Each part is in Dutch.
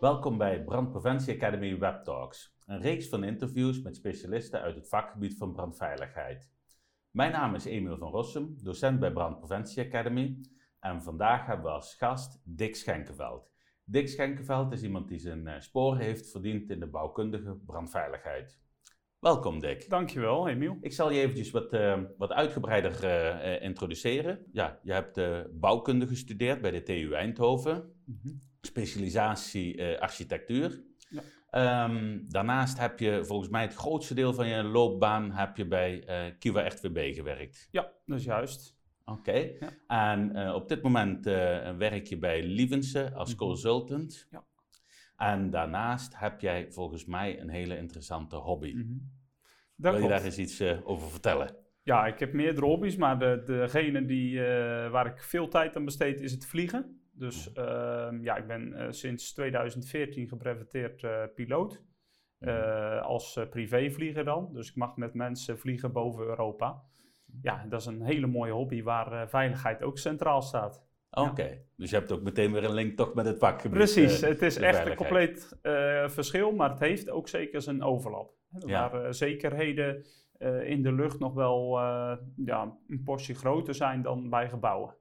Welkom bij Brandpreventie Academy Web Talks, een reeks van interviews met specialisten uit het vakgebied van brandveiligheid. Mijn naam is Emiel van Rossum, docent bij Brandpreventie Academy en vandaag hebben we als gast Dick Schenkenveld. Dick Schenkenveld is iemand die zijn eh, sporen heeft verdiend in de bouwkundige brandveiligheid. Welkom Dick. Dankjewel Emiel. Ik zal je eventjes wat, uh, wat uitgebreider uh, introduceren. Ja, je hebt bouwkunde gestudeerd bij de TU Eindhoven. Mm specialisatie architectuur. Ja. Um, daarnaast heb je volgens mij het grootste deel van je loopbaan heb je bij uh, Kiwa RTWB gewerkt. Ja, dat is juist. Oké. Ja. En uh, op dit moment werk je bij Lievense als mm -hmm. consultant. Ja. En daarnaast heb jij volgens mij een hele interessante hobby. Mm -hmm. Wil je daar eens iets over vertellen? Ja, ik heb meerdere hobby's, maar de, degene die, waar ik veel tijd aan besteed is het vliegen. Dus uh, ja, ik ben uh, sinds 2014 gebreveteerd uh, piloot. Uh, als privévlieger dan. Dus ik mag met mensen vliegen boven Europa. Ja, dat is een hele mooie hobby waar veiligheid ook centraal staat. Oké, ja. dus je hebt ook meteen weer een link toch met het vakgebied. Precies, het is echt een compleet verschil, maar het heeft ook zeker zijn overlap. Ja. Waar zekerheden in de lucht nog wel ja, een portie groter zijn dan bij gebouwen.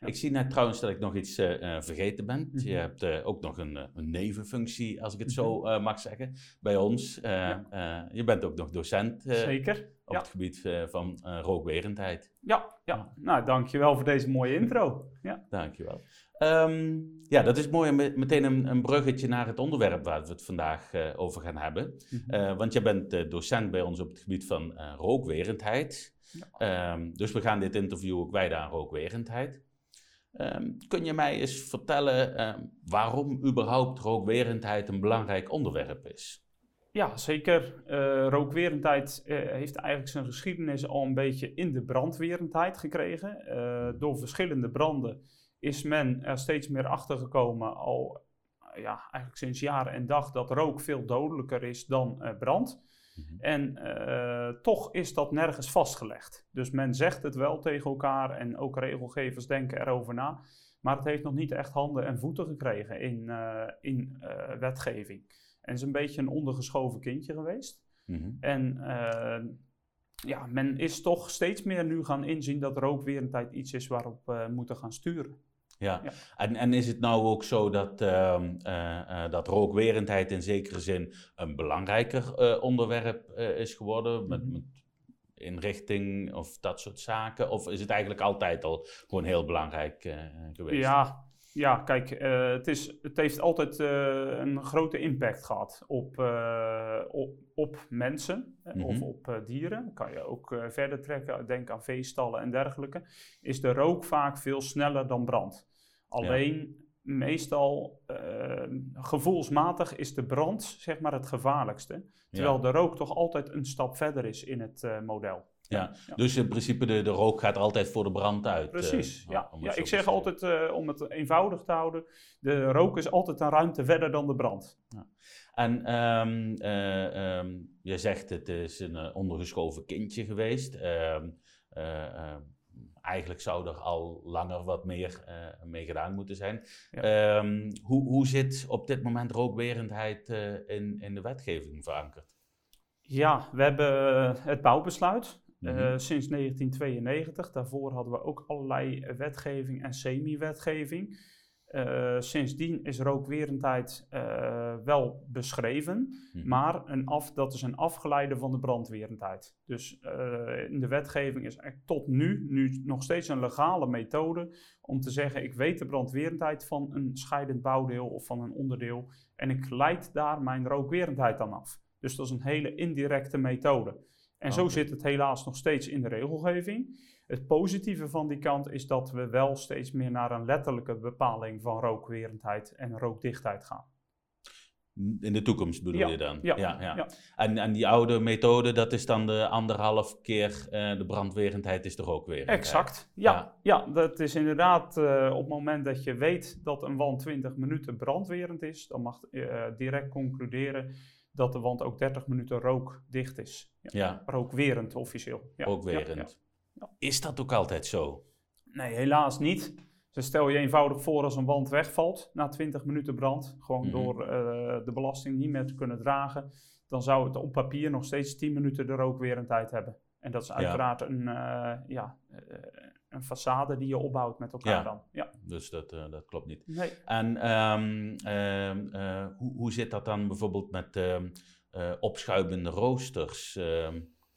Ik zie net trouwens dat ik nog iets uh, vergeten ben. Je mhm. hebt uh, ook nog een, een, nevenfunctie, als ik het zo uh, mag zeggen, bij ons. Ja. je bent ook nog docent. Zeker. Op ja. het gebied van rookwerendheid. Ja, ja, nou dankjewel voor deze mooie intro. Ja. Dankjewel. Um, ja, dat is mooi, meteen een, een, bruggetje naar het onderwerp waar we het vandaag over gaan hebben. Mm want je bent docent bij ons op het gebied van rookwerendheid. Ja. Um, dus we gaan dit interview ook wijden aan rookwerendheid. Um, kun je mij eens vertellen um, waarom überhaupt rookwerendheid een belangrijk onderwerp is? Ja, zeker. Uh, rookwerendheid uh, heeft eigenlijk zijn geschiedenis al een beetje in de brandwerendheid gekregen. Uh, door verschillende branden is men er steeds meer achter gekomen, al ja, eigenlijk sinds jaren en dag, dat rook veel dodelijker is dan brand. Mhm. En toch is dat nergens vastgelegd. Dus men zegt het wel tegen elkaar en ook regelgevers denken erover na. Maar het heeft nog niet echt handen en voeten gekregen in, uh, in uh, wetgeving. En het is een beetje een ondergeschoven kindje geweest. Mm -hmm. En ja, men is toch steeds meer nu gaan inzien dat rookwerendheid iets is waarop we moeten gaan sturen. Ja, En, en is het nou ook zo dat, uh, uh, dat rookwerendheid in zekere zin een belangrijker uh, onderwerp is geworden? Met, met, inrichting of dat soort zaken? Of is het eigenlijk altijd al gewoon heel belangrijk geweest? Ja, ja, kijk, het, is, het heeft altijd een grote impact gehad op, op, op, mensen mm -hmm. of op dieren. Kan je ook verder trekken, denk aan veestallen en dergelijke. Is de rook vaak veel sneller dan brand. Alleen meestal uh, gevoelsmatig is de brand zeg maar het gevaarlijkste. Terwijl de rook toch altijd een stap verder is in het uh, model. Ja. ja. dus in principe de, de rook gaat altijd voor de brand uit. Precies, uh, ja. ja ik zeg altijd, om het eenvoudig te houden, de rook is altijd een ruimte verder dan de brand. Ja. En um, um, je zegt het is een ondergeschoven kindje geweest. Ehm, eigenlijk zou er al langer wat meer uh, mee gedaan moeten zijn. Ja. Um, hoe, hoe zit op dit moment rookwerendheid uh, in, in de wetgeving verankerd? Ja, we hebben het bouwbesluit. Mm -hmm. uh, sinds 1992. Daarvoor hadden we ook allerlei wetgeving en semi-wetgeving. Uh, sindsdien is rookwerendheid uh, wel beschreven, hmm. maar een af, dat is een afgeleide van de brandwerendheid. Dus uh, in de wetgeving is er tot nu, nu nog steeds een legale methode om te zeggen: ik weet de brandwerendheid van een scheidend bouwdeel of van een onderdeel en ik leid daar mijn rookwerendheid aan af. Dus dat is een hele indirecte methode. En okay. zo zit het helaas nog steeds in de regelgeving. Het positieve van die kant is dat we wel steeds meer naar een letterlijke bepaling van rookwerendheid en rookdichtheid gaan. In de toekomst bedoel ja, je dan? Ja. ja, ja. En, en die oude methode, dat is dan de anderhalf keer uh, de brandwerendheid is de rookwerendheid? Exact, ja. ja. dat is inderdaad uh, op het moment dat je weet dat een wand 20 minuten brandwerend is, dan mag je uh, direct concluderen dat de wand ook 30 minuten rookdicht is. Ja. Rookwerend officieel. Rookwerend. Is dat ook altijd zo? Nee, helaas niet. Dus stel je eenvoudig voor als een wand wegvalt na 20 minuten brand, gewoon Mhm. door eh, de belasting niet meer te kunnen dragen, dan zou het op papier nog steeds 10 minuten de rookwerendheid hebben. En dat is uiteraard een, eh, ja, eh, een façade die je opbouwt met elkaar Ja. dan. Ja. Dus dat, dat klopt niet. Nee. En ehm, ehm, eh, hoe, hoe zit dat dan bijvoorbeeld met ehm, eh, opschuimende roosters?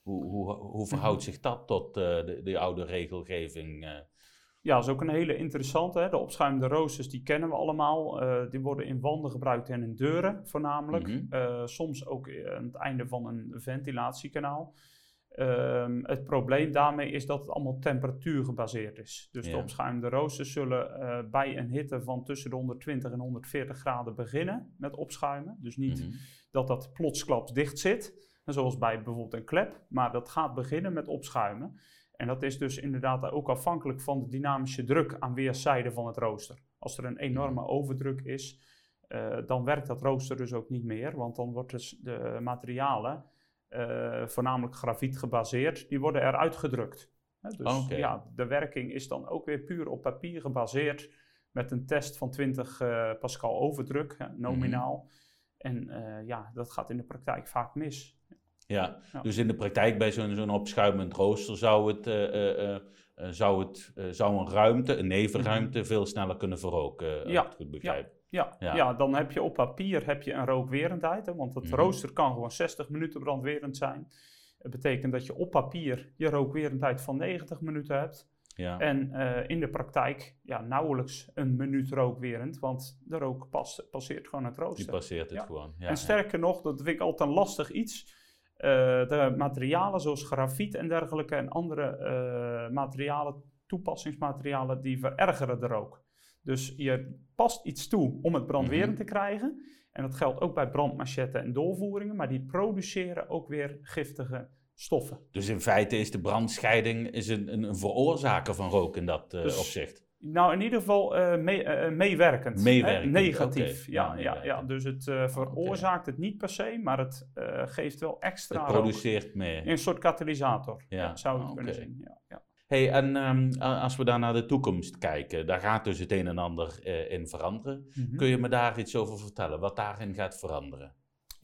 Hoe, hoe, hoe verhoudt zich dat tot eh, de, de oude regelgeving? eh? Ja, dat is ook een hele interessante. Hè? De opschuimende roosters, die kennen we allemaal. Eh, die worden in wanden gebruikt en in deuren voornamelijk. Mhm. Soms ook aan het einde van een ventilatiekanaal. Ehm, het probleem daarmee is dat het allemaal temperatuur gebaseerd is. Dus de opschuimende roosters zullen bij een hitte van tussen de 120 en 140 graden beginnen met opschuimen. Dus niet Mhm. dat dat plotsklaps dicht zit, zoals bij bijvoorbeeld een klep, maar dat gaat beginnen met opschuimen. En dat is dus inderdaad ook afhankelijk van de dynamische druk aan weerszijden van het rooster. Als er een enorme overdruk is, eh, dan werkt dat rooster dus ook niet meer, want dan wordt dus de materialen, eh, voornamelijk grafiet gebaseerd, die worden eruit gedrukt. Hè, dus ja, de werking is dan ook weer puur op papier gebaseerd met een test van 20 eh, pascal overdruk, hè, nominaal. En eh, ja, dat gaat in de praktijk vaak mis. Ja, Ja. dus in de praktijk bij zo'n zo'n opschuimend rooster zou, het, eh, eh, zou, het, zou een ruimte, een nevenruimte, veel sneller kunnen verroken, Mhm. Ja, goed begrijp. Ja, Ja. ja. dan heb je op papier heb je een rookwerendheid. Hè, want het Mhm. rooster kan gewoon 60 minuten brandwerend zijn. Het betekent dat je op papier je rookwerendheid van 90 minuten hebt. Ja. En eh, in de praktijk ja, nauwelijks een minuut rookwerend. Want de rook pas, passeert gewoon het Die rooster. passeert het Ja. gewoon. Ja, en sterker nog, dat vind ik altijd een lastig iets. eh, de materialen zoals grafiet en dergelijke en andere eh, materialen, toepassingsmaterialen, die verergeren de rook. Dus je past iets toe om het brandwerend Mhm. te krijgen. En dat geldt ook bij brandmachetten en doorvoeringen, maar die produceren ook weer giftige stoffen. Dus in feite is de brandscheiding is een, een, een veroorzaker van rook in dat eh, Dus- opzicht. Nou, in ieder geval eh, mee- eh, meewerkend. hè, Meewerkend, Negatief. Ja, Ja, ja, ja, meewerkend. Dus het eh, veroorzaakt het niet per se, maar het geeft wel extra Het rook. produceert meer. Een soort katalysator, Ja, ja, zou je het oké. kunnen zien. Ja, ja. Hey, en ehm, als we dan naar de toekomst kijken, daar gaat dus het een en ander in veranderen. Mhm. Kun je me daar iets over vertellen, wat daarin gaat veranderen?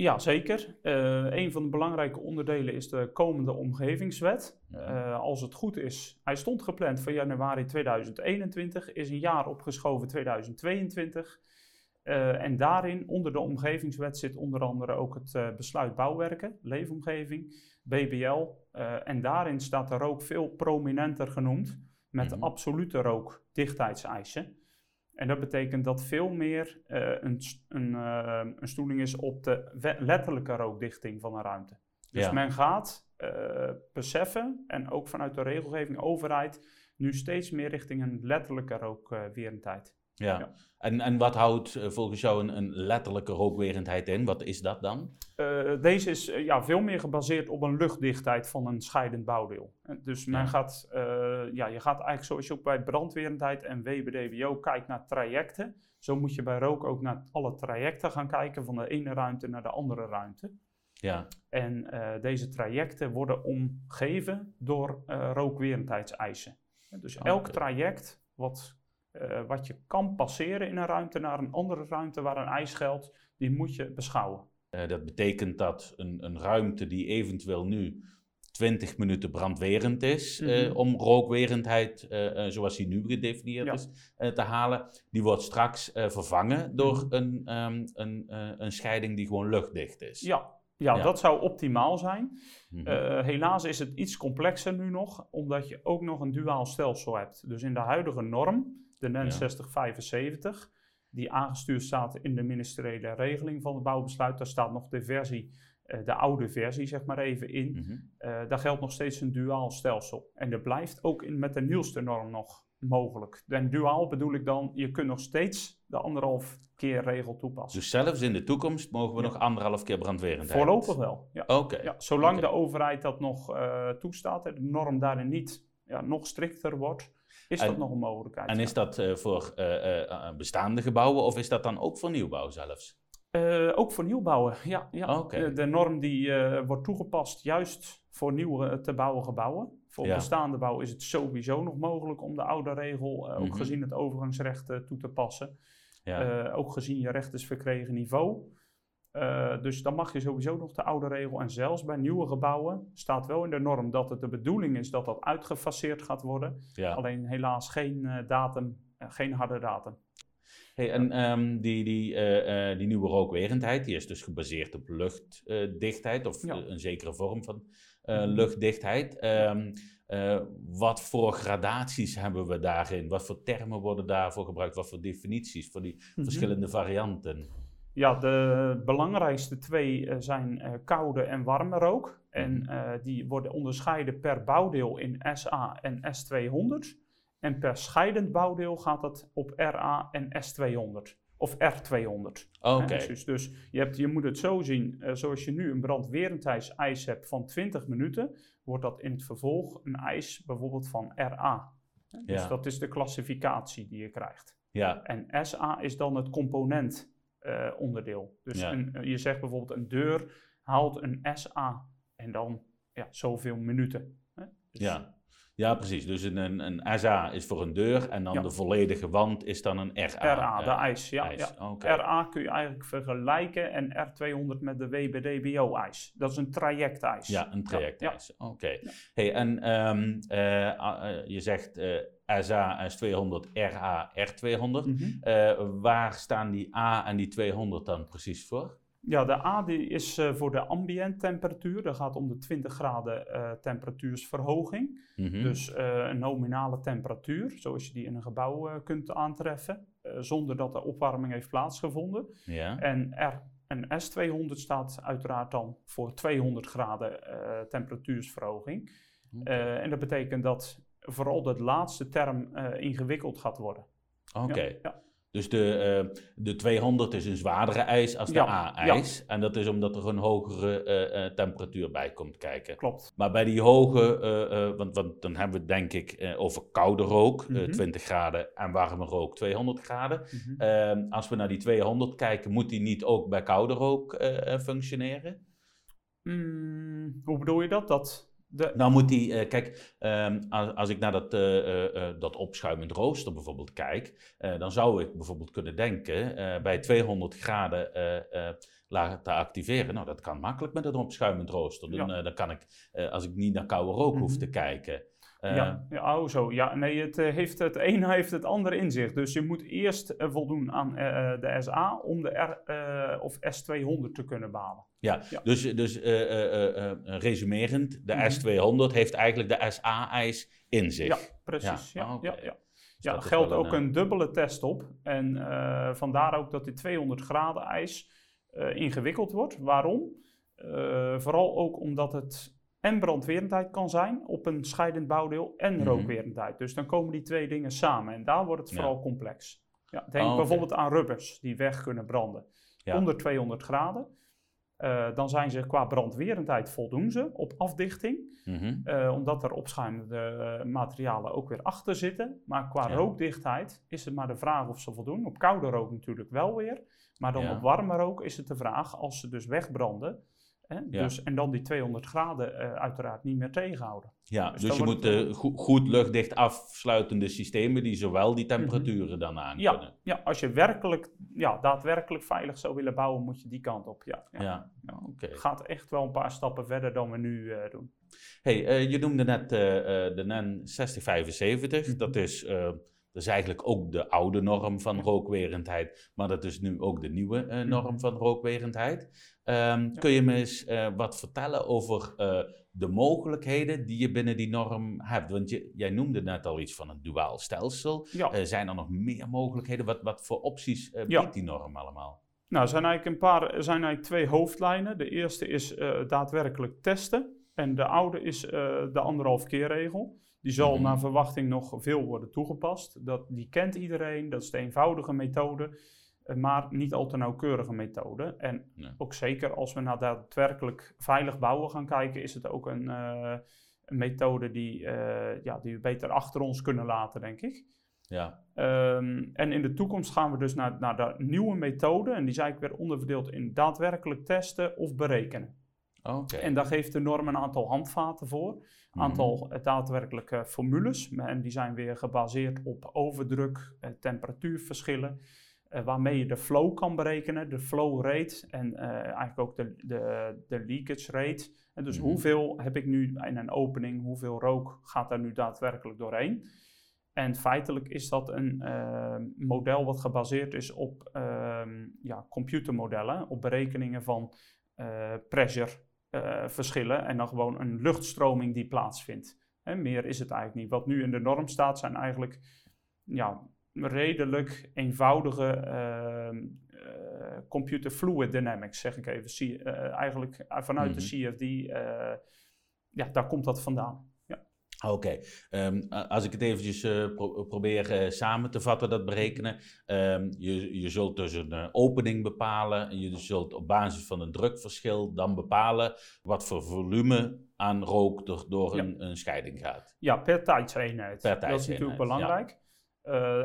Ja, zeker. Eh, een van de belangrijke onderdelen is de komende omgevingswet. Ja. Eh, als het goed is, hij stond gepland voor januari 2021, is een jaar opgeschoven 2022. Eh, en daarin, onder de omgevingswet, zit onder andere ook het besluit bouwwerken, leefomgeving, BBL. en daarin staat de rook veel prominenter genoemd, met Mhm. absolute rookdichtheidseisen. En dat betekent dat veel meer eh, een, een, eh, een stoeling is op de letterlijke rookdichting van een ruimte. Dus Ja. men gaat eh, beseffen, en ook vanuit de regelgeving overheid, nu steeds meer richting een letterlijke rookwerendheid. Ja. Ja. En, en wat houdt eh, volgens jou een, een letterlijke rookwerendheid in? Wat is dat dan? Eh, deze is eh, ja, veel meer gebaseerd op een luchtdichtheid van een scheidend bouwdeel. Dus men Ja. gaat, ja, je gaat eigenlijk zoals je ook bij brandwerendheid en WBDWO kijkt naar trajecten. Zo moet je bij rook ook naar alle trajecten gaan kijken, van de ene ruimte naar de andere ruimte. Ja, En deze trajecten worden omgeven door rookwerendheidseisen. Dus Oh, elk traject wat, eh, wat je kan passeren in een ruimte naar een andere ruimte waar een eis geldt, die moet je beschouwen. Eh, dat betekent dat een, een ruimte die eventueel nu 20 minuten brandwerend is, eh, Mhm. om rookwerendheid, zoals die nu gedefinieerd Ja. is, te halen, die wordt straks vervangen door Mhm. een, ehm, een, een scheiding die gewoon luchtdicht is. Ja, ja, Ja. dat zou optimaal zijn. Mhm. Helaas is het iets complexer nu nog, omdat je ook nog een duaal stelsel hebt. Dus in de huidige norm, de NEN Ja. 6075, die aangestuurd staat in de ministeriële regeling van het bouwbesluit, daar staat nog de versie, eh, de oude versie zeg maar even in. Eh, daar geldt nog steeds een duaal stelsel. En dat blijft ook in, met de nieuwste norm nog mogelijk. En duaal bedoel ik dan, je kunt nog steeds de anderhalf keer regel toepassen. Dus zelfs in de toekomst mogen we Ja. nog anderhalf keer brandwerendheid. Voorlopig wel, ja. Oké. Ja, zolang de overheid dat nog eh, toestaat en de norm daarin niet ja, nog strikter wordt, is En- dat nog een mogelijkheid. En ja. is dat eh, voor eh, eh, bestaande gebouwen of is dat dan ook voor nieuwbouw zelfs? Ook voor nieuwbouwen, ja. ja. Okay. De, de, norm die wordt toegepast juist voor nieuwe te bouwen gebouwen. Voor ja. bestaande bouw is het sowieso nog mogelijk om de oude regel, uh, ook mm -hmm. gezien het overgangsrecht, toe te passen. Ja. ook gezien je recht is verkregen niveau. Dus dan mag je sowieso nog de oude regel. En zelfs bij nieuwe gebouwen staat wel in de norm dat het de bedoeling is dat dat uitgefaseerd gaat worden. Ja. Alleen helaas geen datum, geen harde datum. Hey, en um, die, die, die nieuwe rookwerendheid, die is dus gebaseerd op luchtdichtheid, of ja. een zekere vorm van uh, luchtdichtheid. Um, wat voor gradaties hebben we daarin? Wat voor termen worden daarvoor gebruikt? Wat voor definities voor die mm -hmm. verschillende varianten? Ja, de belangrijkste twee zijn koude en warme rook. En die worden onderscheiden per bouwdeel in SA en S200. En per scheidend bouwdeel gaat het op RA en S200. Of R200. Oké. Okay. Dus, dus je, hebt, je moet het zo zien, uh, zoals je nu een brandwerendheidseis hebt van 20 minuten, wordt dat in het vervolg een eis bijvoorbeeld van RA. Dus ja. dat is de klassificatie die je krijgt. Ja. En SA is dan het component uh, onderdeel. Dus ja. een, je zegt bijvoorbeeld een deur haalt een SA en dan ja, zoveel minuten. Hè? Dus ja. Ja, precies. Dus een, een, SA is voor een deur en dan Ja. de volledige wand is dan een RA. RA, de eh, ijs. Ja, ijs. ja. Oké. RA kun je eigenlijk vergelijken en R200 met de WBDBO-ijs. Dat is een trajectijs. Ja, een trajectijs. Oké. Hey, en ehm, eh, eh, je zegt eh, SA S200, RA R200. Mhm. Eh, waar staan die A en die 200 dan precies voor? Ja, de A die is eh, voor de ambiënttemperatuur. Dat gaat om de 20 graden eh, temperatuursverhoging. Mhm. Dus eh, een nominale temperatuur, zoals je die in een gebouw kunt aantreffen, zonder dat er opwarming heeft plaatsgevonden. ja. En R en S200 staat uiteraard dan voor 200 graden temperatuursverhoging. En dat betekent dat vooral dat laatste term eh, ingewikkeld gaat worden. Oké. Ja, ja. Dus de, eh, de 200 is een zwaardere ijs als de Ja, A-ijs. En dat is omdat er een hogere eh, temperatuur bij komt kijken. Klopt. Maar bij die hoge, want, want dan hebben we het denk ik over koude rook, eh, Mhm. 20 graden, en warme rook, 200 graden. Mhm. Ehm, als we naar die 200 kijken, moet die niet ook bij koude rook functioneren? Mm, hoe bedoel je dat? dat de, Nou moet die, eh, kijk, ehm, als, als ik naar dat, eh, eh, dat opschuimend rooster bijvoorbeeld kijk, dan zou ik bijvoorbeeld kunnen denken, bij 200 graden laten activeren, nou dat kan makkelijk met een opschuimend rooster. Dan, Ja. dan kan ik, als ik niet naar koude rook hoef Mhm. te kijken. Ja, ja, oh zo. Ja, nee, het, eh, heeft, het ene heeft het andere in zich. Dus je moet eerst eh, voldoen aan eh, de SA om de R of S200 te kunnen behalen. Ja, Ja. dus, dus resumerend, de Mhm. S200 heeft eigenlijk de SA-ijs in zich. Ja, precies. Ja, Ja, ja, ja. Dus Ja, geldt ook een dubbele test op. En vandaar ook dat die 200 graden ijs ingewikkeld wordt. Waarom? Vooral ook omdat het en brandwerendheid kan zijn op een scheidend bouwdeel en Mhm. rookwerendheid. Dus dan komen die twee dingen samen en daar wordt het Ja. vooral complex. Ja, denk Oh, oké. bijvoorbeeld aan rubbers die weg kunnen branden. Ja. Onder 200 graden. Eh, dan zijn ze qua brandwerendheid voldoen ze op afdichting. mhm. Eh, omdat er opschuimende eh, materialen ook weer achter zitten. Maar qua Ja. rookdichtheid is het maar de vraag of ze voldoen. Op koude rook natuurlijk wel weer. Maar dan Ja. op warme rook is het de vraag als ze dus wegbranden. Hè, Ja. dus, en dan die 200 graden eh, uiteraard niet meer tegenhouden. Ja, Dus dus, je moet het, eh, go- goed luchtdicht afsluitende systemen die zowel die temperaturen dan aan Ja, kunnen. ja, als je werkelijk, ja, daadwerkelijk veilig zou willen bouwen, moet je die kant op. Ja, ja. Oké. Gaat echt wel een paar stappen verder dan we nu eh, doen. Hey, eh, je noemde net eh, eh, de NEN 6075. Mhm. Dat is, eh, dat is eigenlijk ook de oude norm van rookwerendheid, maar dat is nu ook de nieuwe eh, norm van rookwerendheid. Ehm, Kun je me eens eh, wat vertellen over eh, de mogelijkheden die je binnen die norm hebt? Want je, jij noemde net al iets van een duaal stelsel. Ja. Zijn er nog meer mogelijkheden? Wat, wat voor opties Ja. biedt die norm allemaal? Nou, er zijn eigenlijk een paar, er zijn eigenlijk twee hoofdlijnen. De eerste is daadwerkelijk testen. En de oude is de anderhalf keer regel. Die zal Mhm. naar verwachting nog veel worden toegepast. Dat, die kent iedereen, dat is de eenvoudige methode, eh, maar niet al te nauwkeurige methode. En Nee. ook zeker als we naar daadwerkelijk veilig bouwen gaan kijken, is het ook een, eh, een methode die, eh, ja, die we beter achter ons kunnen laten, denk ik. Ja. Ehm, en in de toekomst gaan we dus naar, naar de nieuwe methode. En die zijn eigenlijk weer onderverdeeld in daadwerkelijk testen of berekenen. En daar geeft de norm een aantal handvaten voor. Een mhm. aantal mm. daadwerkelijke formules. En die zijn weer gebaseerd op overdruk, eh, temperatuurverschillen. Waarmee je de flow kan berekenen, de flow rate en uh, eigenlijk ook de, de, de leakage rate. En dus mhm. hoeveel heb ik nu in een opening, hoeveel rook gaat daar nu daadwerkelijk doorheen? En feitelijk is dat een uh, model wat gebaseerd is op uh, ja, computermodellen, op berekeningen van uh, pressure verschillen en dan gewoon een luchtstroming die plaatsvindt. En meer is het eigenlijk niet. Wat nu in de norm staat zijn eigenlijk ja, redelijk eenvoudige ehm, computer fluid dynamics, zeg ik even. eigenlijk vanuit de mhm. CFD, ja, daar komt dat vandaan. Oké, ehm, als ik het eventjes uh, probeer uh, samen te vatten, dat berekenen. Um, je, je zult dus een uh, opening bepalen en je zult op basis van een drukverschil dan bepalen wat voor volume aan rook door, een, een, scheiding gaat. Ja, per tijdseenheid. Per Dat is natuurlijk belangrijk.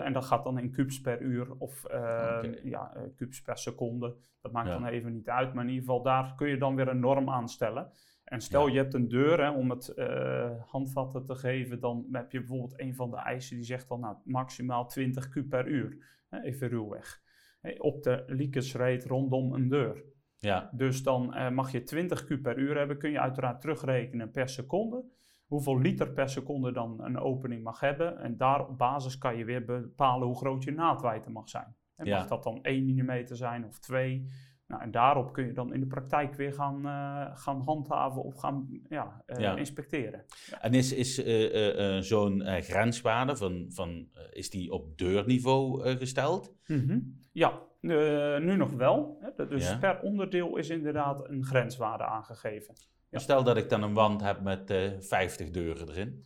en dat gaat dan in kubus per uur of ehm, ja, kubus per seconde. Dat maakt dan even niet uit, maar in ieder geval daar kun je dan weer een norm aanstellen. En stel je hebt een deur, hè, om het uh, handvatten te geven, dan heb je bijvoorbeeld een van de eisen die zegt dan nou, maximaal 20 kub per uur. Hè, even ruwweg. Hey, op de leakage rate rondom een deur. Ja. Dus dan uh, mag je 20 kub per uur hebben, kun je uiteraard terugrekenen per seconde. Hoeveel liter per seconde dan een opening mag hebben. En daar op basis kan je weer bepalen hoe groot je naadwijdte mag zijn. En Mag dat dan 1 mm zijn of 2? Nou, en daarop kun je dan in de praktijk weer gaan, uh, gaan handhaven of gaan ja, uh, inspecteren. Ja. En is, is uh, zo'n grenswaarde, van, van, is die op deurniveau gesteld? Mm -hmm. Ja, nu nog wel. Hè. Dus ja. per onderdeel is inderdaad een grenswaarde aangegeven. Stel dat ik dan een wand heb met 50 deuren erin.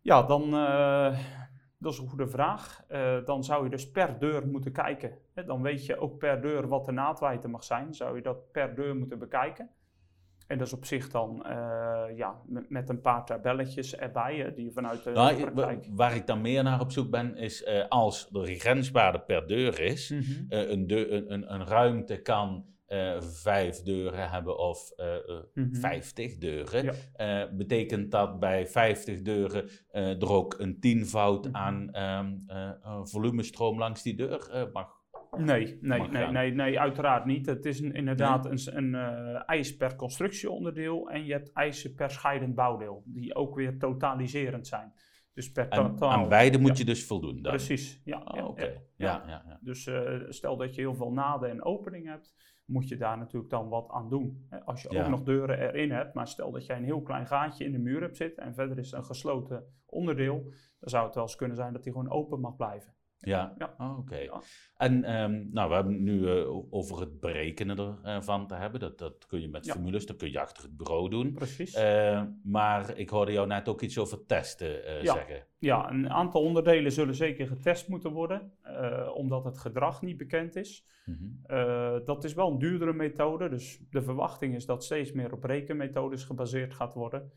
Ja, dan dat is een goede vraag. Uh, dan zou je dus per deur moeten kijken. Hè, dan weet je ook per deur wat de naadwijdte mag zijn. Zou je dat per deur moeten bekijken. En dat is op zich dan uh, ja, met, met, een paar tabelletjes erbij, hè, die vanuit de, nou, praktijk... Waar ik dan meer naar op zoek ben, is uh, als de grenswaarde per deur is, mm -hmm. een, deur, een, een, ruimte kan uh, vijf deuren hebben of uh, mm -hmm. 50 deuren, ja. uh, betekent dat bij 50 deuren er ook een tienvoud mm -hmm. aan um, volumestroom langs die deur mag. Nee, nee, mag nee, nee, nee, uiteraard niet. Het is een, inderdaad nee. een, een eis per constructieonderdeel en je hebt eisen per scheidend bouwdeel, die ook weer totaliserend zijn. Dus per en, aan beide moet je dus voldoen dan? Precies, ja. Oh, Oké, okay. Ja, ja. Dus stel dat je heel veel naden en opening hebt, moet je daar natuurlijk dan wat aan doen. Als je ook nog deuren erin hebt, maar stel dat jij een heel klein gaatje in de muur hebt zitten en verder is een gesloten onderdeel, dan zou het wel eens kunnen zijn dat die gewoon open mag blijven. Ja, ja. Oh, oké. Ja. En um, nou, we hebben nu uh, over het berekenen ervan te hebben. Dat, dat kun je met ja. formules, dat kun je achter het bureau doen. Precies. Uh, maar ik hoorde jou net ook iets over testen ja. zeggen. Ja, een aantal onderdelen zullen zeker getest moeten worden, omdat het gedrag niet bekend is. Mm -hmm. dat is wel een duurdere methode, dus de verwachting is dat steeds meer op rekenmethodes gebaseerd gaat worden.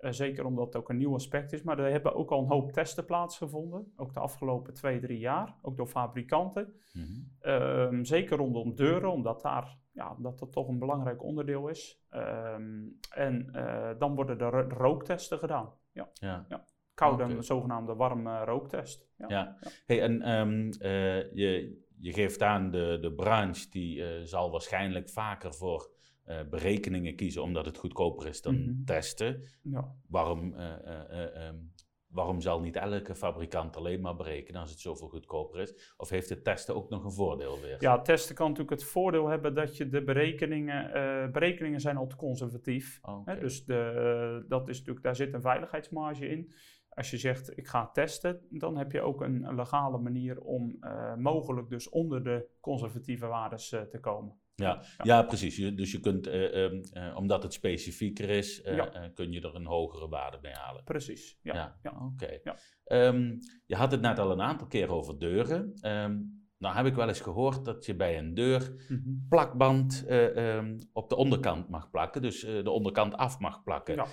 Uh, zeker omdat het ook een nieuw aspect is. Maar er hebben ook al een hoop testen plaatsgevonden. Ook de afgelopen twee, drie jaar. Ook door fabrikanten. Mm -hmm. um, zeker rondom deuren, omdat, daar, ja, omdat dat toch een belangrijk onderdeel is. Um, en uh, dan worden er rooktesten gedaan. Ja. ja. ja. Koude, okay. zogenaamde warme rooktest. Ja. ja. Hey, en um, uh, je, je geeft aan de, de branche die zal waarschijnlijk vaker voor uh, berekeningen kiezen omdat het goedkoper is dan mm -hmm. testen. Ja. Waarom, uh, uh, um, waarom zal niet elke fabrikant alleen maar berekenen als het zoveel goedkoper is? Of heeft het testen ook nog een voordeel weer? Ja, testen kan natuurlijk het voordeel hebben dat je de berekeningen, berekeningen zijn al te conservatief. Okay. dus de, dat is natuurlijk, daar zit een veiligheidsmarge in. Als je zegt, ik ga testen, dan heb je ook een, een legale manier om mogelijk dus onder de conservatieve waardes uh, te komen. Ja, ja. precies. dus je kunt, uh, um, omdat het specifieker is, ja. kun je er een hogere waarde mee halen. Precies, ja. ja. Oké. Okay. Um, je had het net al een aantal keer over deuren. Um, nou heb ik wel eens gehoord dat je bij een deur -hmm. plakband op de onderkant mag plakken. Dus de onderkant af mag plakken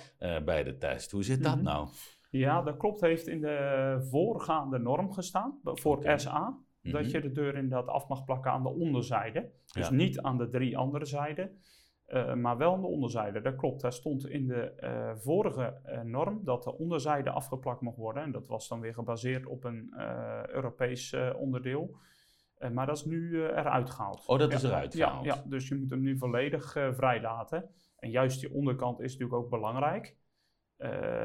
bij de test. Hoe zit dat -hmm. nou? Ja, dat klopt. Heeft in de voorgaande norm gestaan voor Oké. SA. Dat Mhm. je de deur inderdaad af mag plakken aan de onderzijde. Dus Ja. niet aan de drie andere zijden, eh, maar wel aan de onderzijde. Dat klopt. Daar stond in de eh, vorige eh, norm dat de onderzijde afgeplakt mocht worden. En dat was dan weer gebaseerd op een Europees onderdeel. Maar dat is nu eruit gehaald. Oh, dat is eruit gehaald. ja, dus je moet hem nu volledig eh vrij laten. En juist die onderkant is natuurlijk ook belangrijk.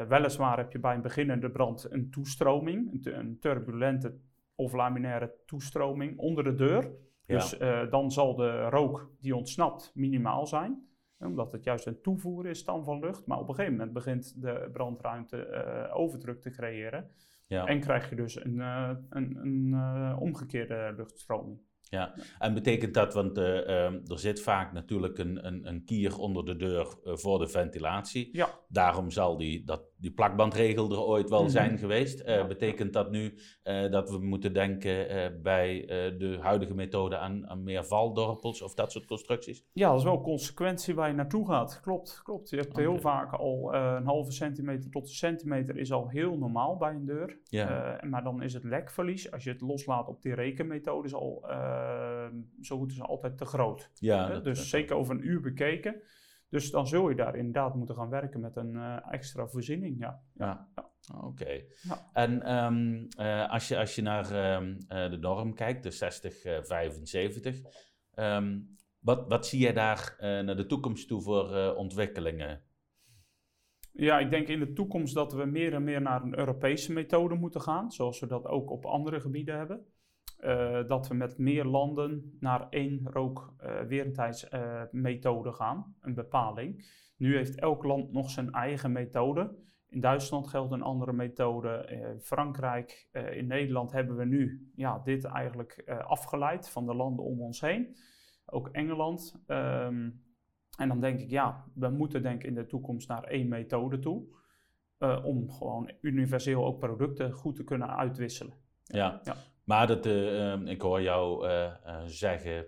Weliswaar heb je bij een beginnende brand een toestroming, een turbulente of laminaire toestroming onder de deur. Ja. Dus eh, dan zal de rook die ontsnapt minimaal zijn, omdat het juist een toevoer is dan van lucht. Maar op een gegeven moment begint de brandruimte eh, overdruk te creëren. Ja. En krijg je dus een, eh, een, een omgekeerde luchtstroming. Ja, en betekent dat, want er zit vaak natuurlijk een, een, een kier onder de deur voor de ventilatie. Ja. Daarom zal die, dat, die plakbandregel er ooit wel Mhm. zijn geweest. Eh. Betekent dat nu eh, dat we moeten denken eh, bij de huidige methode aan, aan meer valdorpels of dat soort constructies? Ja, dat is wel een consequentie waar je naartoe gaat. Klopt, klopt. Je hebt heel vaak al een halve centimeter tot een centimeter is al heel normaal bij een deur. Ja. Maar dan is het lekverlies, als je het loslaat op die rekenmethode, is al zo goed als altijd te groot. ja, dat- dus dat- zeker over een uur bekeken. Dus dan zul je daar inderdaad moeten gaan werken met een eh, extra voorziening. Ja. Ja, Ja. oké. Ja. En ehm, eh, als, je, als je naar ehm, eh, de norm kijkt, de 60, eh, 75, ehm, wat, wat zie je daar naar de toekomst toe voor ontwikkelingen? Ja, ik denk in de toekomst dat we meer en meer naar een Europese methode moeten gaan, zoals we dat ook op andere gebieden hebben. Eh, dat we met meer landen naar één rookweerendheidsmethode gaan, een bepaling. Nu heeft elk land nog zijn eigen methode. In Duitsland geldt een andere methode. eh, Frankrijk, eh, in Nederland hebben we nu ja, dit eigenlijk eh, afgeleid van de landen om ons heen. Ook Engeland. Ehm, en dan denk ik, ja, we moeten denk ik in de toekomst naar één methode toe. eh, om gewoon universeel ook producten goed te kunnen uitwisselen. Ja, Ja. Maar dat, eh, ehm, ik hoor jou eh, eh, zeggen,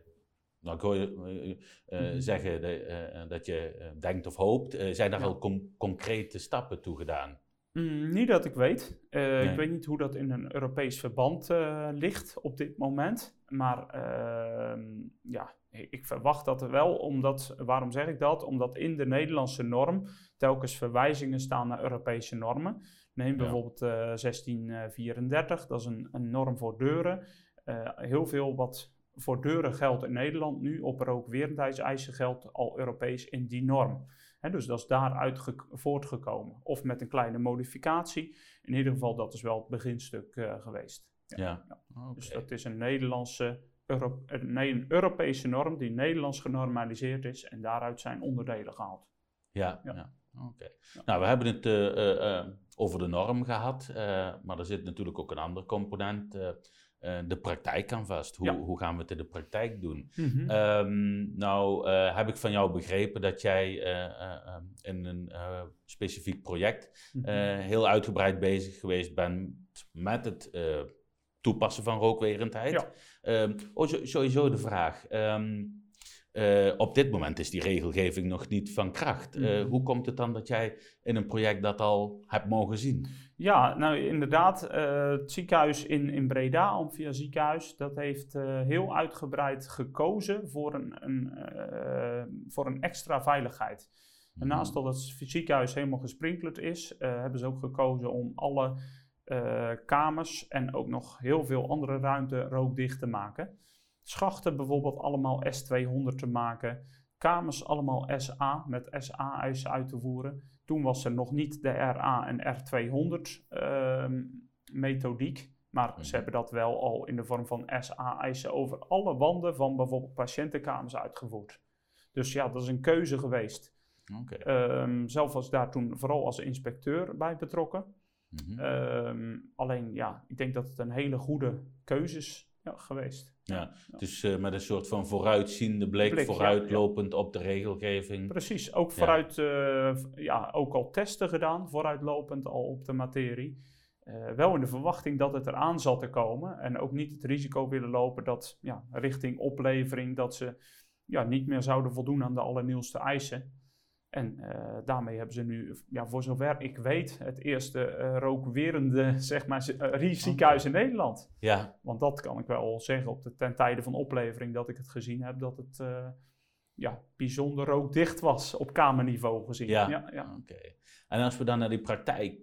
nou, ik hoor je Mhm. zeggen de, dat je denkt of hoopt. Zijn daar Ja. al con- concrete stappen toe gedaan? Mm, niet dat ik weet. Nee. Ik weet niet hoe dat in een Europees verband ligt op dit moment. Maar ehm, ja, ik ik verwacht dat er wel. Omdat, waarom zeg ik dat? Omdat in de Nederlandse norm telkens verwijzingen staan naar Europese normen. Neem bijvoorbeeld eh 1634, dat is een, een norm voor deuren. Eh, heel veel wat voor deuren geldt in Nederland nu, op rookweerendheidseisen geldt al Europees in die norm. Dus dat is daaruit ge- voortgekomen. Of met een kleine modificatie. In ieder geval, dat is wel het beginstuk eh, geweest. Ja. Dus dat is een Nederlandse, Euro- nee, een Europese norm die Nederlands genormaliseerd is en daaruit zijn onderdelen gehaald. Ja, Ja. oké. Nou, we hebben het eh, eh, eh, over de norm gehad, eh, maar er zit natuurlijk ook een ander component. de praktijk aan vast. Hoe, Ja. hoe gaan we het in de praktijk doen? Mhm. Ehm, nou, heb ik van jou begrepen dat jij eh, eh, eh, in een specifiek project Mhm. heel uitgebreid bezig geweest bent met het toepassen van rookwerendheid. Ja. Ehm, oh, sowieso de vraag. ehm, eh, op dit moment is die regelgeving nog niet van kracht. Eh, Mhm. hoe komt het dan dat jij in een project dat al hebt mogen zien? Ja, nou inderdaad, eh, het ziekenhuis in, in Breda, Amphia ziekenhuis, dat heeft heel uitgebreid gekozen voor een, een, voor een extra veiligheid. En naast dat het ziekenhuis helemaal gesprinkeld is, hebben ze ook gekozen om alle kamers en ook nog heel veel andere ruimte rookdicht te maken. Schachten bijvoorbeeld allemaal S200 te maken. Kamers allemaal SA met SA-eisen uit te voeren. Toen was er nog niet de RA en R200 ehm, methodiek. Maar Mhm. ze hebben dat wel al in de vorm van SA-eisen over alle wanden van bijvoorbeeld patiëntenkamers uitgevoerd. Dus ja, dat is een keuze geweest. Oké. Ehm, zelf was ik daar toen vooral als inspecteur bij betrokken. Mhm. Ehm, alleen ja, ik denk dat het een hele goede keuze is ja, geweest. Ja, Dus eh, met een soort van vooruitziende blik, vooruitlopend op de regelgeving. Precies, ook vooruit, eh, ja, ook al testen gedaan, vooruitlopend al op de materie. Eh, wel in de verwachting dat het eraan zat te komen en ook niet het risico willen lopen dat ja, richting oplevering dat ze ja, niet meer zouden voldoen aan de allernieuwste eisen. En uh, daarmee hebben ze nu, ja, voor zover ik weet, het eerste uh, rookwerende zeg maar, uh, ziekenhuis in Nederland. Ja. Want dat kan ik wel zeggen op de, ten tijde van oplevering dat ik het gezien heb, dat het ja, bijzonder rookdicht was op kamerniveau gezien. Ja, ja, ja. oké. En als we dan naar die praktijk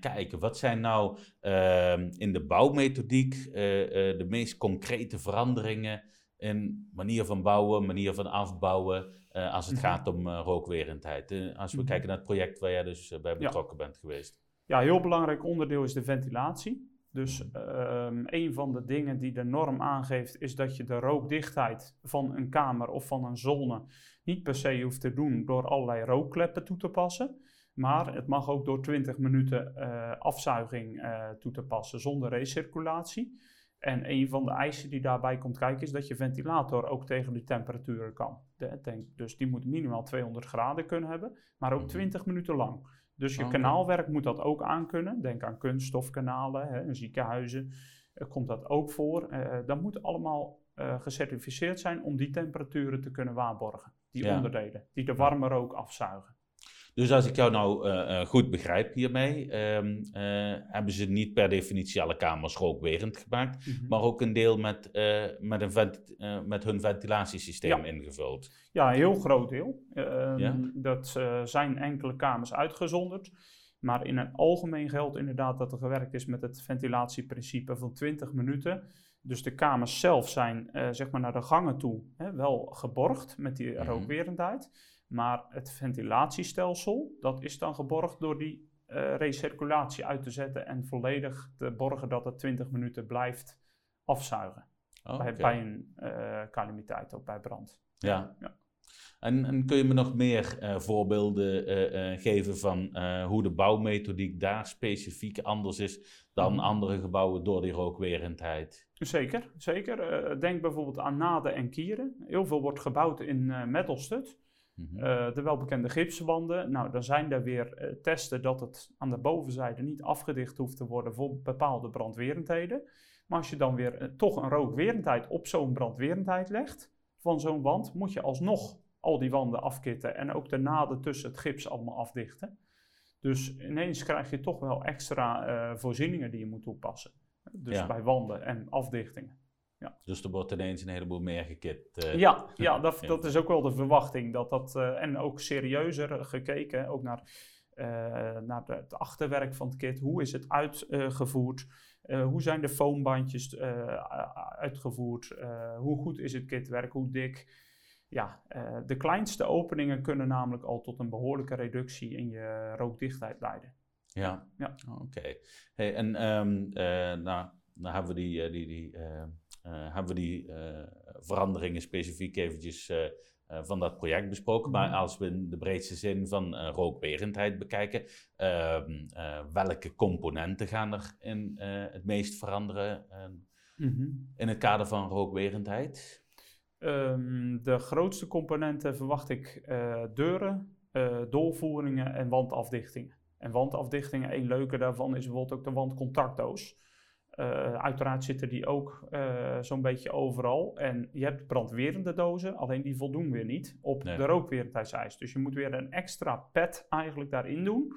kijken, wat zijn nou ehm, in de bouwmethodiek de meest concrete veranderingen in manier van bouwen, manier van afbouwen, uh, als het mhm. gaat om uh, rookwerendheid. Uh, als we mhm. kijken naar het project waar jij dus bij betrokken bent geweest. Ja, een heel belangrijk onderdeel is de ventilatie. Dus um, een van de dingen die de norm aangeeft, is dat je de rookdichtheid van een kamer of van een zone niet per se hoeft te doen door allerlei rookkleppen toe te passen. Maar het mag ook door 20 minuten afzuiging toe te passen zonder recirculatie. En een van de eisen die daarbij komt kijken is dat je ventilator ook tegen die temperaturen kan. De, dus die moet minimaal 200 graden kunnen hebben, maar ook 20 mhm. minuten lang. Dus je kanaalwerk moet dat ook aankunnen. Denk aan kunststofkanalen, hè, in ziekenhuizen uh, komt dat ook voor. Uh, dat moet allemaal uh, gecertificeerd zijn om die temperaturen te kunnen waarborgen. Die onderdelen, die de warme rook afzuigen. Dus als ik jou nou uh, uh, goed begrijp hiermee, um, uh, hebben ze niet per definitie alle kamers rookwerend gemaakt, mm -hmm. maar ook een deel met, met, een vent, met hun ventilatiesysteem ja. ingevuld. Ja, een heel groot deel. Um, ja? Dat zijn enkele kamers uitgezonderd. Maar in het algemeen geldt inderdaad dat er gewerkt is met het ventilatieprincipe van 20 minuten. Dus de kamers zelf zijn zeg maar naar de gangen toe hè, wel geborgd met die mm -hmm. rookwerendheid. Maar het ventilatiestelsel, dat is dan geborgd door die uh, recirculatie uit te zetten en volledig te borgen dat het 20 minuten blijft afzuigen. Oh, bij, bij, een uh, calamiteit, ook bij brand. Ja. ja. En, en, kun je me nog meer uh, voorbeelden geven van hoe de bouwmethodiek daar specifiek anders is dan mm. andere gebouwen door die rookwerendheid? Zeker, zeker. denk bijvoorbeeld aan naden en kieren. Heel veel wordt gebouwd in metalstud. Mm de welbekende gipswanden. Nou, dan zijn er weer uh, testen dat het aan de bovenzijde niet afgedicht hoeft te worden voor bepaalde brandwerendheden. Maar als je dan weer uh, toch een rookwerendheid op zo'n brandwerendheid legt van zo'n wand, moet je alsnog al die wanden afkitten en ook de naden tussen het gips allemaal afdichten. Dus ineens krijg je toch wel extra voorzieningen die je moet toepassen. Dus bij wanden en afdichtingen. Ja. Dus er wordt ineens een heleboel meer gekit. Uh, ja, ja, dat, dat is ook wel de verwachting. Dat dat, uh, en ook serieuzer gekeken, ook naar, uh, naar het achterwerk van het kit. Hoe is het uitgevoerd? hoe zijn de foambandjes uitgevoerd? hoe goed is het kitwerk? Hoe dik? Ja, de kleinste openingen kunnen namelijk al tot een behoorlijke reductie in je rookdichtheid leiden. Ja, ja. oké. Hey, en um, nou, dan hebben we die, die, die hebben we die uh, veranderingen specifiek eventjes uh, van dat project besproken. Maar mhm. als we in de breedste zin van rookwerendheid bekijken, ehm, welke componenten gaan er in het meest veranderen mhm. in het kader van rookwerendheid? Um, de grootste componenten verwacht ik deuren, doorvoeringen en wandafdichtingen. En wandafdichtingen, een leuke daarvan is bijvoorbeeld ook de wandcontactdoos. Uh, uiteraard zitten die ook uh, zo'n beetje overal. En je hebt brandwerende dozen, alleen die voldoen weer niet op nee. de rookwerendheidseis. Dus je moet weer een extra pad eigenlijk daarin doen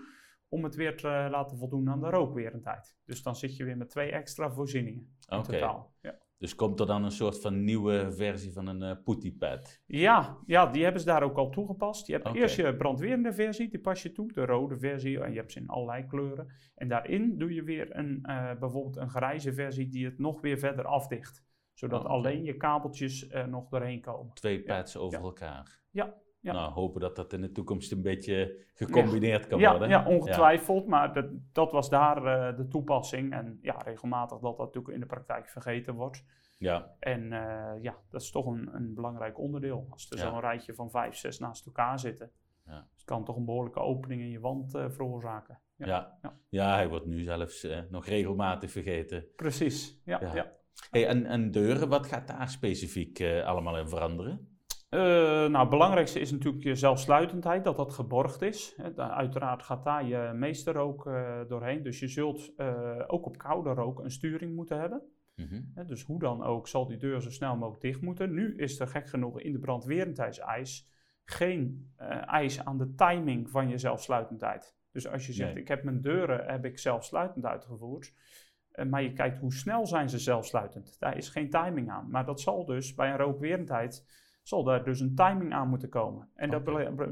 om het weer te laten voldoen aan de rookwerendheid. Dus dan zit je weer met twee extra voorzieningen in okay. totaal. Ja. Dus komt er dan een soort van nieuwe versie van een uh, putty pad? Ja, ja, die hebben ze daar ook al toegepast. Je hebt okay. eerst je brandwerende versie, die pas je toe, de rode versie, en je hebt ze in allerlei kleuren. En daarin doe je weer een, uh, bijvoorbeeld een grijze versie die het nog weer verder afdicht. Zodat oh, okay. alleen je kabeltjes er nog doorheen komen. Twee pads ja. over ja. elkaar. Ja, ja. Nou, hopen dat dat in de toekomst een beetje gecombineerd kan ja, worden. Ja, ongetwijfeld, maar dat, dat was daar uh, de toepassing. En ja, regelmatig dat dat natuurlijk in de praktijk vergeten wordt. Ja. En uh, ja, dat is toch een, een belangrijk onderdeel. Als er zo'n rijtje van vijf, zes naast elkaar zitten, ja. dus kan toch een behoorlijke opening in je wand uh, veroorzaken. Ja. Ja. ja. hij wordt nu zelfs nog regelmatig vergeten. Precies, ja. ja. Hey, en, en deuren, wat gaat daar specifiek allemaal in veranderen? Uh, nou, het belangrijkste is natuurlijk je zelfsluitendheid, dat dat geborgd is. uiteraard gaat daar je meeste rook uh, doorheen. Dus je zult uh, ook op koude rook een sturing moeten hebben. Mm -hmm. dus hoe dan ook zal die deur zo snel mogelijk dicht moeten. Nu is er gek genoeg in de brandwerendheidseis geen eis aan de timing van je zelfsluitendheid. Dus als je zegt, ik heb mijn deuren heb ik zelfsluitend uitgevoerd, maar je kijkt hoe snel zijn ze zelfsluitend. Daar is geen timing aan. Maar dat zal dus bij een rookwerendheid, zal daar dus een timing aan moeten komen. En dat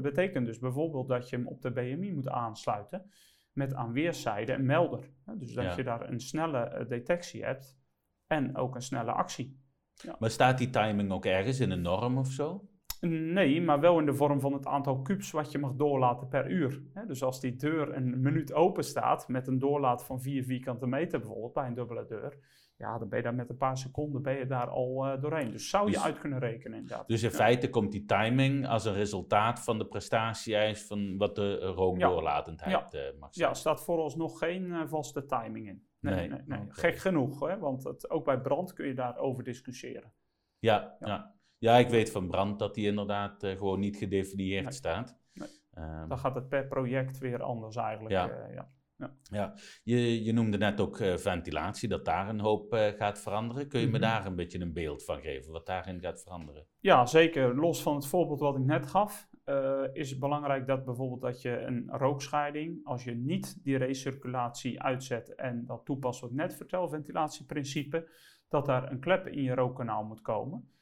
betekent dus bijvoorbeeld dat je hem op de BMI moet aansluiten met aan weerszijden een melder. Dus dat je daar een snelle eh, detectie hebt en ook een snelle actie. Ja. Maar staat die timing ook ergens in een norm of zo? Nee, maar wel in de vorm van het aantal kubus wat je mag doorlaten per uur. Dus als die deur een minuut open staat met een doorlaat van 4 vierkante meter bijvoorbeeld bij een dubbele deur, ja, dan ben je daar met een paar seconden ben je daar al uh, doorheen. Dus zou je dus- uit kunnen rekenen inderdaad. Dus in feite komt die timing als een resultaat van de prestatie van wat de rookdoorlatendheid ja. Uh, mag zijn. Ja, staat vooralsnog geen uh, vaste timing in. Nee, nee, nee, Gek genoeg, hè? want het, ook bij brand kun je daarover discussiëren. Ja, ja. ja. ik weet van brand dat die inderdaad gewoon niet gedefinieerd staat. Nee. Um, dan gaat het per project weer anders eigenlijk. Ja. Ja. Ja. Je, je noemde net ook uh, ventilatie, dat daar een hoop uh, gaat veranderen. Kun je me mhm. daar een beetje een beeld van geven, wat daarin gaat veranderen? Ja, zeker. Los van het voorbeeld wat ik net gaf, uh, is het belangrijk dat bijvoorbeeld dat je een rookscheiding, als je niet die recirculatie uitzet en dat toepast wat ik net vertel, ventilatieprincipe, dat daar een klep in je rookkanaal moet komen. Mm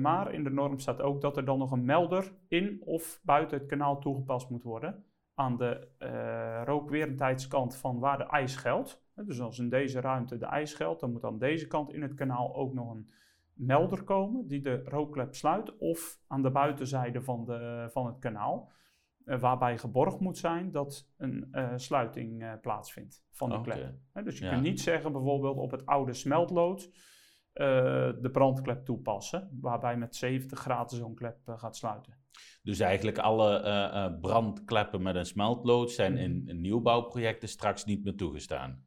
maar in de norm staat ook dat er dan nog een melder in of buiten het kanaal toegepast moet worden aan de uh, rookwerendheidskant van waar de ijs geldt. Dus als in deze ruimte de ijs geldt, dan moet aan deze kant in het kanaal ook nog een melder komen die de rookklep sluit. Of aan de buitenzijde van, de, van het kanaal, uh, waarbij geborgd moet zijn dat een uh, sluiting plaatsvindt van de klep. dus je kunt niet zeggen bijvoorbeeld op het oude smeltlood de brandklep toepassen, waarbij met 70 graden zo'n klep gaat sluiten. Dus eigenlijk alle uh, brandkleppen met een smeltlood zijn mhm. in, in nieuwbouwprojecten straks niet meer toegestaan?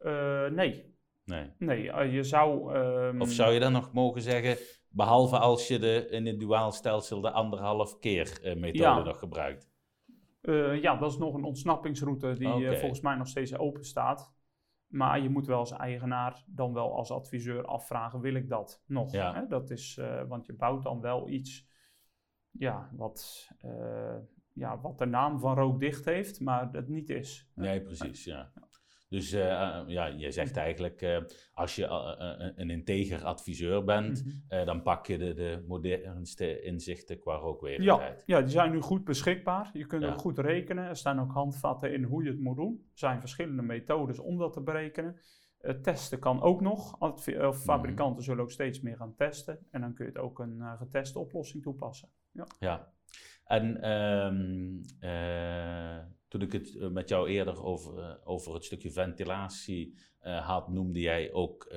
Uh, nee. Nee. Nee, je zou... Um... Of zou je dan nog mogen zeggen, behalve als je de, in het duaal stelsel de anderhalf keer methode ja. nog gebruikt? ja, dat is nog een ontsnappingsroute die volgens mij nog steeds open staat. Maar je moet wel als eigenaar dan wel als adviseur afvragen, wil ik dat nog? Ja. Hè? Dat is, want je bouwt dan wel iets ja, wat, uh, ja, wat de naam van rookdicht heeft, maar het niet is. Nee, precies, ja. Dus uh, ja, je zegt eigenlijk, uh, als je een integer adviseur bent, mhm. dan pak je de, de modernste inzichten qua rookweerbaarheid. Ja, ja, die zijn nu goed beschikbaar. Je kunt ook goed rekenen. Er staan ook handvatten in hoe je het moet doen. Er zijn verschillende methodes om dat te berekenen. Uh, testen kan ook nog. Mhm. fabrikanten zullen ook steeds meer gaan testen. En dan kun je het ook een geteste oplossing toepassen. Ja. ja. En um, uh, toen ik het eh, met jou eerder over, uh, over het stukje ventilatie uh, had, noemde jij ook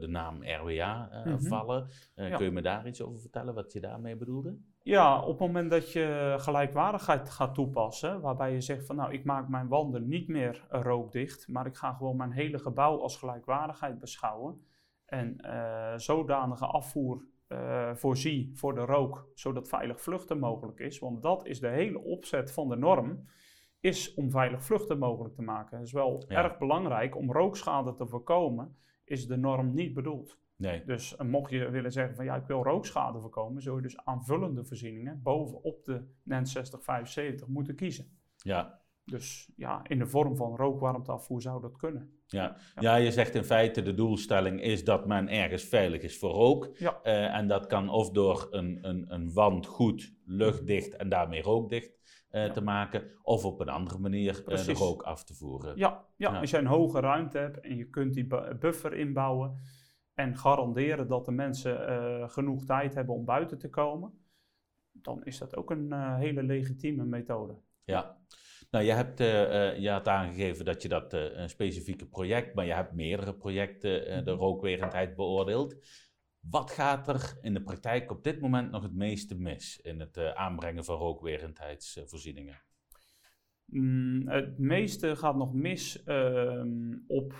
de naam RWA mm -hmm. vallen. Ja. Kun je me daar iets over vertellen, wat je daarmee bedoelde? Ja, op het moment dat je gelijkwaardigheid gaat toepassen, waarbij je zegt van nou, ik maak mijn wanden niet meer rookdicht, maar ik ga gewoon mijn hele gebouw als gelijkwaardigheid beschouwen. En zodanige afvoer uh, voorzie voor de rook, zodat veilig vluchten mogelijk is. Want dat is de hele opzet van de norm, is om veilig vluchten mogelijk te maken. Het is wel erg belangrijk om rookschade te voorkomen, is de norm niet bedoeld. Nee. Dus uh, mocht je willen zeggen van ja, ik wil rookschade voorkomen, zul je dus aanvullende voorzieningen bovenop de NEN 6075 moeten kiezen. Ja. Dus ja, in de vorm van rookwarmteafvoer zou dat kunnen. Ja. ja. je zegt in feite de doelstelling is dat men ergens veilig is voor rook. Ja. Uh, en dat kan of door een, een, een wand goed luchtdicht en daarmee rookdicht uh, te maken, of op een andere manier uh, de rook af te voeren. Ja, ja, als je een hoge ruimte hebt en je kunt die buffer inbouwen en garanderen dat de mensen genoeg tijd hebben om buiten te komen, dan is dat ook een hele legitieme methode. Ja. Nou, je hebt, uh, je had aangegeven dat je dat uh, een specifieke project, maar je hebt meerdere projecten de mhm. rookwerendheid beoordeeld. Wat gaat er in de praktijk op dit moment nog het meeste mis in het aanbrengen van rookwerendheidsvoorzieningen? Mm, het meeste gaat nog mis ehm, op,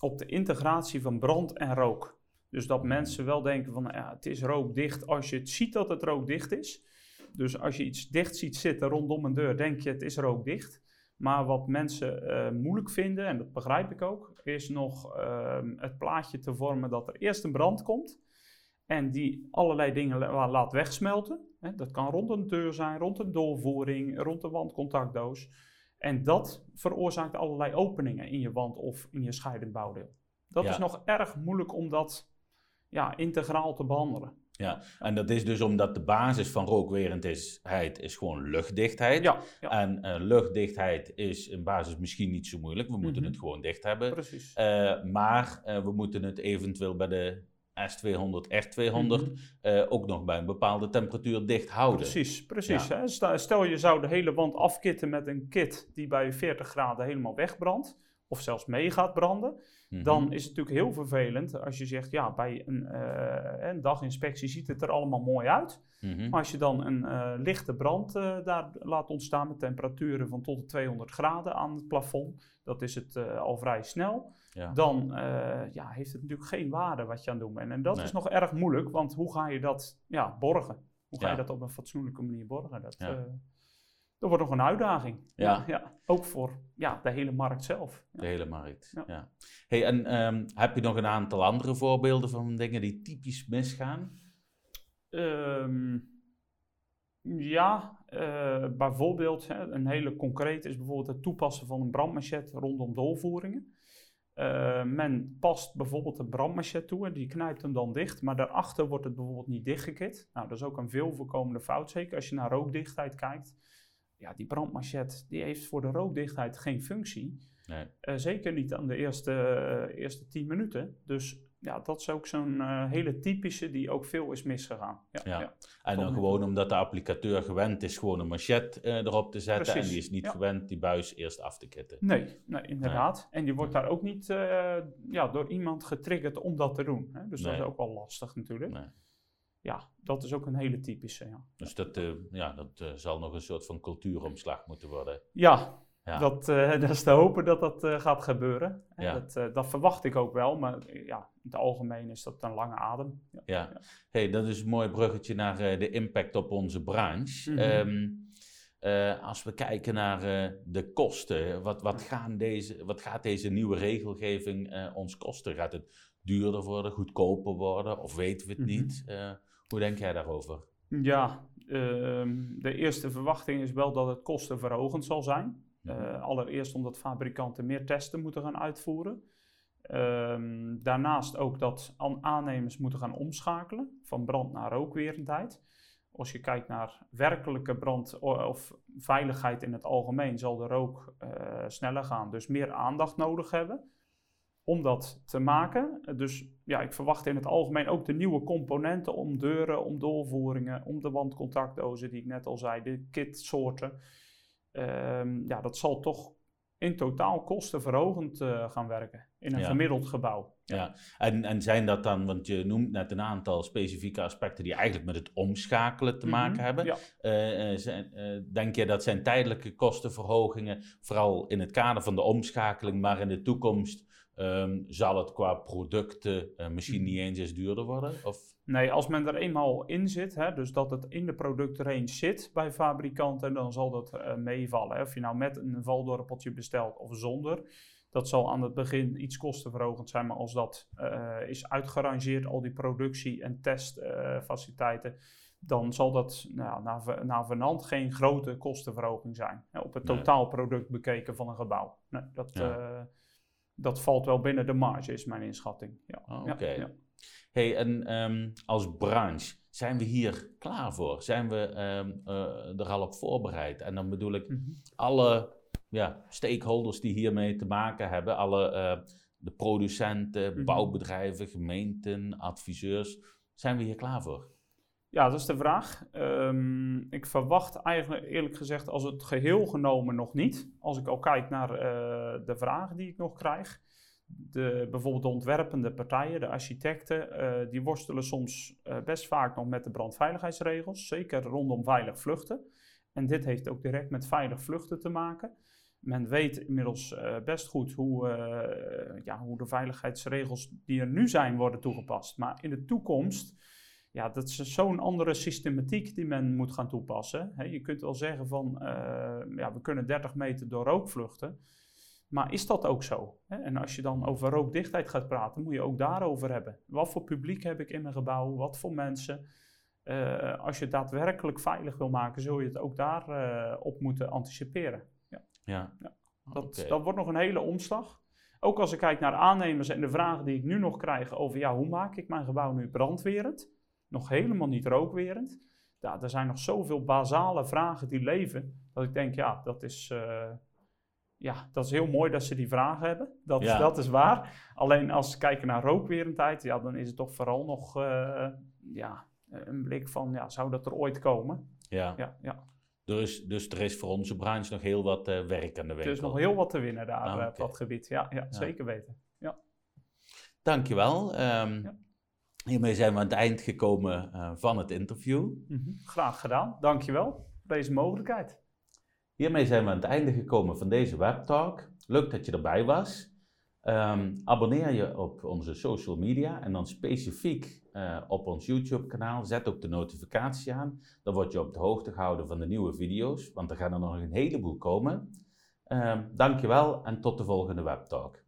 op de integratie van brand en rook. Dus dat mhm. mensen wel denken van ja, het is rookdicht als je het ziet dat het rookdicht is. Dus als je iets dicht ziet zitten rondom een deur, denk je het is rookdicht. Maar wat mensen uh, moeilijk vinden, en dat begrijp ik ook, is nog uh, het plaatje te vormen dat er eerst een brand komt en die allerlei dingen laat wegsmelten. Hè? Dat kan rond een deur zijn, rond een doorvoering, rond een wandcontactdoos. En dat veroorzaakt allerlei openingen in je wand of in je scheidend bouwdeel. Dat Ja. is nog erg moeilijk om dat ja, integraal te behandelen. Ja, en dat is dus omdat de basis van rookwerendheid is gewoon luchtdichtheid. Ja, ja En eh, luchtdichtheid is in basis misschien niet zo moeilijk. We moeten Mhm. het gewoon dicht hebben. precies. Eh, maar eh, we moeten het eventueel bij de S200, R200 Mhm. ook nog bij een bepaalde temperatuur dicht houden. Precies, precies. Ja. Hè? Stel je zou de hele wand afkitten met een kit die bij 40 graden helemaal wegbrandt, of zelfs mee gaat branden, Mhm. dan is het natuurlijk heel vervelend als je zegt, ja, bij een, eh, een daginspectie ziet het er allemaal mooi uit. Mhm. Maar als je dan een eh, lichte brand eh, daar laat ontstaan met temperaturen van tot de 200 graden aan het plafond, dat is het al vrij snel, Ja. dan ja, heeft het natuurlijk geen waarde wat je aan het doen bent. En dat Nee. is nog erg moeilijk, want hoe ga je dat ja, borgen? Hoe ga Ja. je dat op een fatsoenlijke manier borgen? Dat, Ja. Dat wordt nog een uitdaging. Ja. Ja, Ook voor ja, de hele markt zelf. De hele markt. Ja. Ja. Hey, en ehm, heb je nog een aantal andere voorbeelden van dingen die typisch misgaan? Ehm, ja, eh, bijvoorbeeld hè, een hele concrete is bijvoorbeeld het toepassen van een brandmachet rondom doorvoeringen. Eh, men past bijvoorbeeld een brandmachet toe en die knijpt hem dan dicht, maar daarachter wordt het bijvoorbeeld niet dichtgekit. Nou, dat is ook een veel voorkomende fout, zeker als je naar rookdichtheid kijkt. Ja, die brandmachet die heeft voor de rookdichtheid geen functie. Nee. Eh, zeker niet aan de eerste, eh, eerste 10 minuten. Dus ja, dat is ook zo'n eh, hele typische die ook veel is misgegaan. Ja, Ja. ja. En dan gewoon omdat de applicateur gewend is gewoon een machet erop te zetten. Precies, En die is niet ja. gewend die buis eerst af te kitten. Nee, nee, inderdaad. En die wordt daar ook niet ja, door iemand getriggerd om dat te doen. Hè? Dus dat is ook wel lastig natuurlijk. Nee. Ja, dat is ook een hele typische. Ja, Dus dat, eh, ja, dat eh, zal nog een soort van cultuuromslag moeten worden. ja, Ja. Dat, eh, dat is te hopen dat dat gaat gebeuren. En Ja. Dat, dat verwacht ik ook wel, maar ja, in het algemeen is dat een lange adem. Ja. Ja, hey, dat is een mooi bruggetje naar de impact op onze branche. Mhm. Ehm, eh, als we kijken naar de kosten, wat, wat, gaan deze, wat gaat deze nieuwe regelgeving ons kosten? Gaat het duurder worden, goedkoper worden of weten we het Mhm. niet? Hoe denk jij daarover? Ja, ehm, de eerste verwachting is wel dat het kostenverhogend zal zijn. Eh, allereerst omdat fabrikanten meer testen moeten gaan uitvoeren. Ehm, daarnaast ook dat aan- aannemers moeten gaan omschakelen van brand naar rookwerendheid. Als je kijkt naar werkelijke brand of veiligheid in het algemeen, zal de rook eh, sneller gaan, dus meer aandacht nodig hebben om dat te maken. Dus ja, ik verwacht in het algemeen ook de nieuwe componenten om deuren, om doorvoeringen, om de wandcontactdozen die ik net al zei, de kitsoorten. Ehm, ja, dat zal toch in totaal kostenverhogend eh, gaan werken in een Ja. gemiddeld gebouw. Ja, en, en zijn dat dan, want je noemt net een aantal specifieke aspecten die eigenlijk met het omschakelen te maken Mhm, hebben. Ja. Eh, eh, zijn, denk je dat zijn tijdelijke kostenverhogingen, vooral in het kader van de omschakeling, maar in de toekomst ehm, zal het qua producten eh, misschien niet eens eens duurder worden? Of, Nee, als men er eenmaal in zit, hè, dus dat het in de productrange zit bij fabrikanten, dan zal dat eh, meevallen. Hè. Of je nou met een valdorpeltje bestelt of zonder, dat zal aan het begin iets kostenverhogend zijn. Maar als dat eh, is uitgerangeerd, al die productie- en testfaciliteiten, dan zal dat nou, na, na venant geen grote kostenverhoging zijn. Hè, op het Nee. totaalproduct bekeken van een gebouw. Nee, dat, Ja. Dat valt wel binnen de marge, is mijn inschatting. Ja. Oh, oké. ja. Hey, en ehm, als branche, zijn we hier klaar voor? Zijn we ehm, eh, er al op voorbereid? En dan bedoel ik Mhm. alle ja, stakeholders die hiermee te maken hebben, alle eh, de producenten, Mhm. bouwbedrijven, gemeenten, adviseurs, zijn we hier klaar voor? Ja, dat is de vraag. Ehm, ik verwacht eigenlijk eerlijk gezegd als het geheel genomen nog niet. Als ik al kijk naar eh, de vragen die ik nog krijg. De, bijvoorbeeld de ontwerpende partijen, de architecten, eh, die worstelen soms eh, best vaak nog met de brandveiligheidsregels. Zeker rondom veilig vluchten. En dit heeft ook direct met veilig vluchten te maken. Men weet inmiddels best goed hoe, ja, hoe de veiligheidsregels die er nu zijn worden toegepast. Maar in de toekomst ja, dat is zo'n andere systematiek die men moet gaan toepassen. Je kunt wel zeggen van, eh, ja, we kunnen 30 meter door rook vluchten. Maar is dat ook zo? En als je dan over rookdichtheid gaat praten, moet je ook daarover hebben. Wat voor publiek heb ik in mijn gebouw? Wat voor mensen? als je het daadwerkelijk veilig wil maken, zul je het ook daarop op moeten anticiperen. Ja. ja. ja. Dat, dat wordt nog een hele omslag. Ook als ik kijk naar aannemers en de vragen die ik nu nog krijg over ja, hoe maak ik mijn gebouw nu brandwerend? Nog helemaal niet rookwerend. Ja, er zijn nog zoveel basale vragen die leven, dat ik denk, ja, dat is, uh, ja, dat is heel mooi dat ze die vragen hebben. Dat, dat is waar. Alleen als we kijken naar rookwerendheid, ja, dan is het toch vooral nog uh, ja, een blik van, ja, zou dat er ooit komen? Ja. ja, ja. Dus, dus er is voor onze branche nog heel wat uh, werk aan de winkel. Er is nog heel wat te winnen daar ah, op dat gebied. Ja, ja, zeker weten. Ja. Dankjewel. Um, ja. Hiermee zijn we aan het eind gekomen uh, van het interview. Mm -hmm. Graag gedaan. Dankjewel voor deze mogelijkheid. Hiermee zijn we aan het einde gekomen van deze webtalk. Leuk dat je erbij was. Um, abonneer je op onze social media en dan specifiek uh, op ons YouTube-kanaal. Zet ook de notificatie aan. Dan word je op de hoogte gehouden van de nieuwe video's, want er gaan er nog een heleboel komen. Uh, dankjewel en tot de volgende webtalk.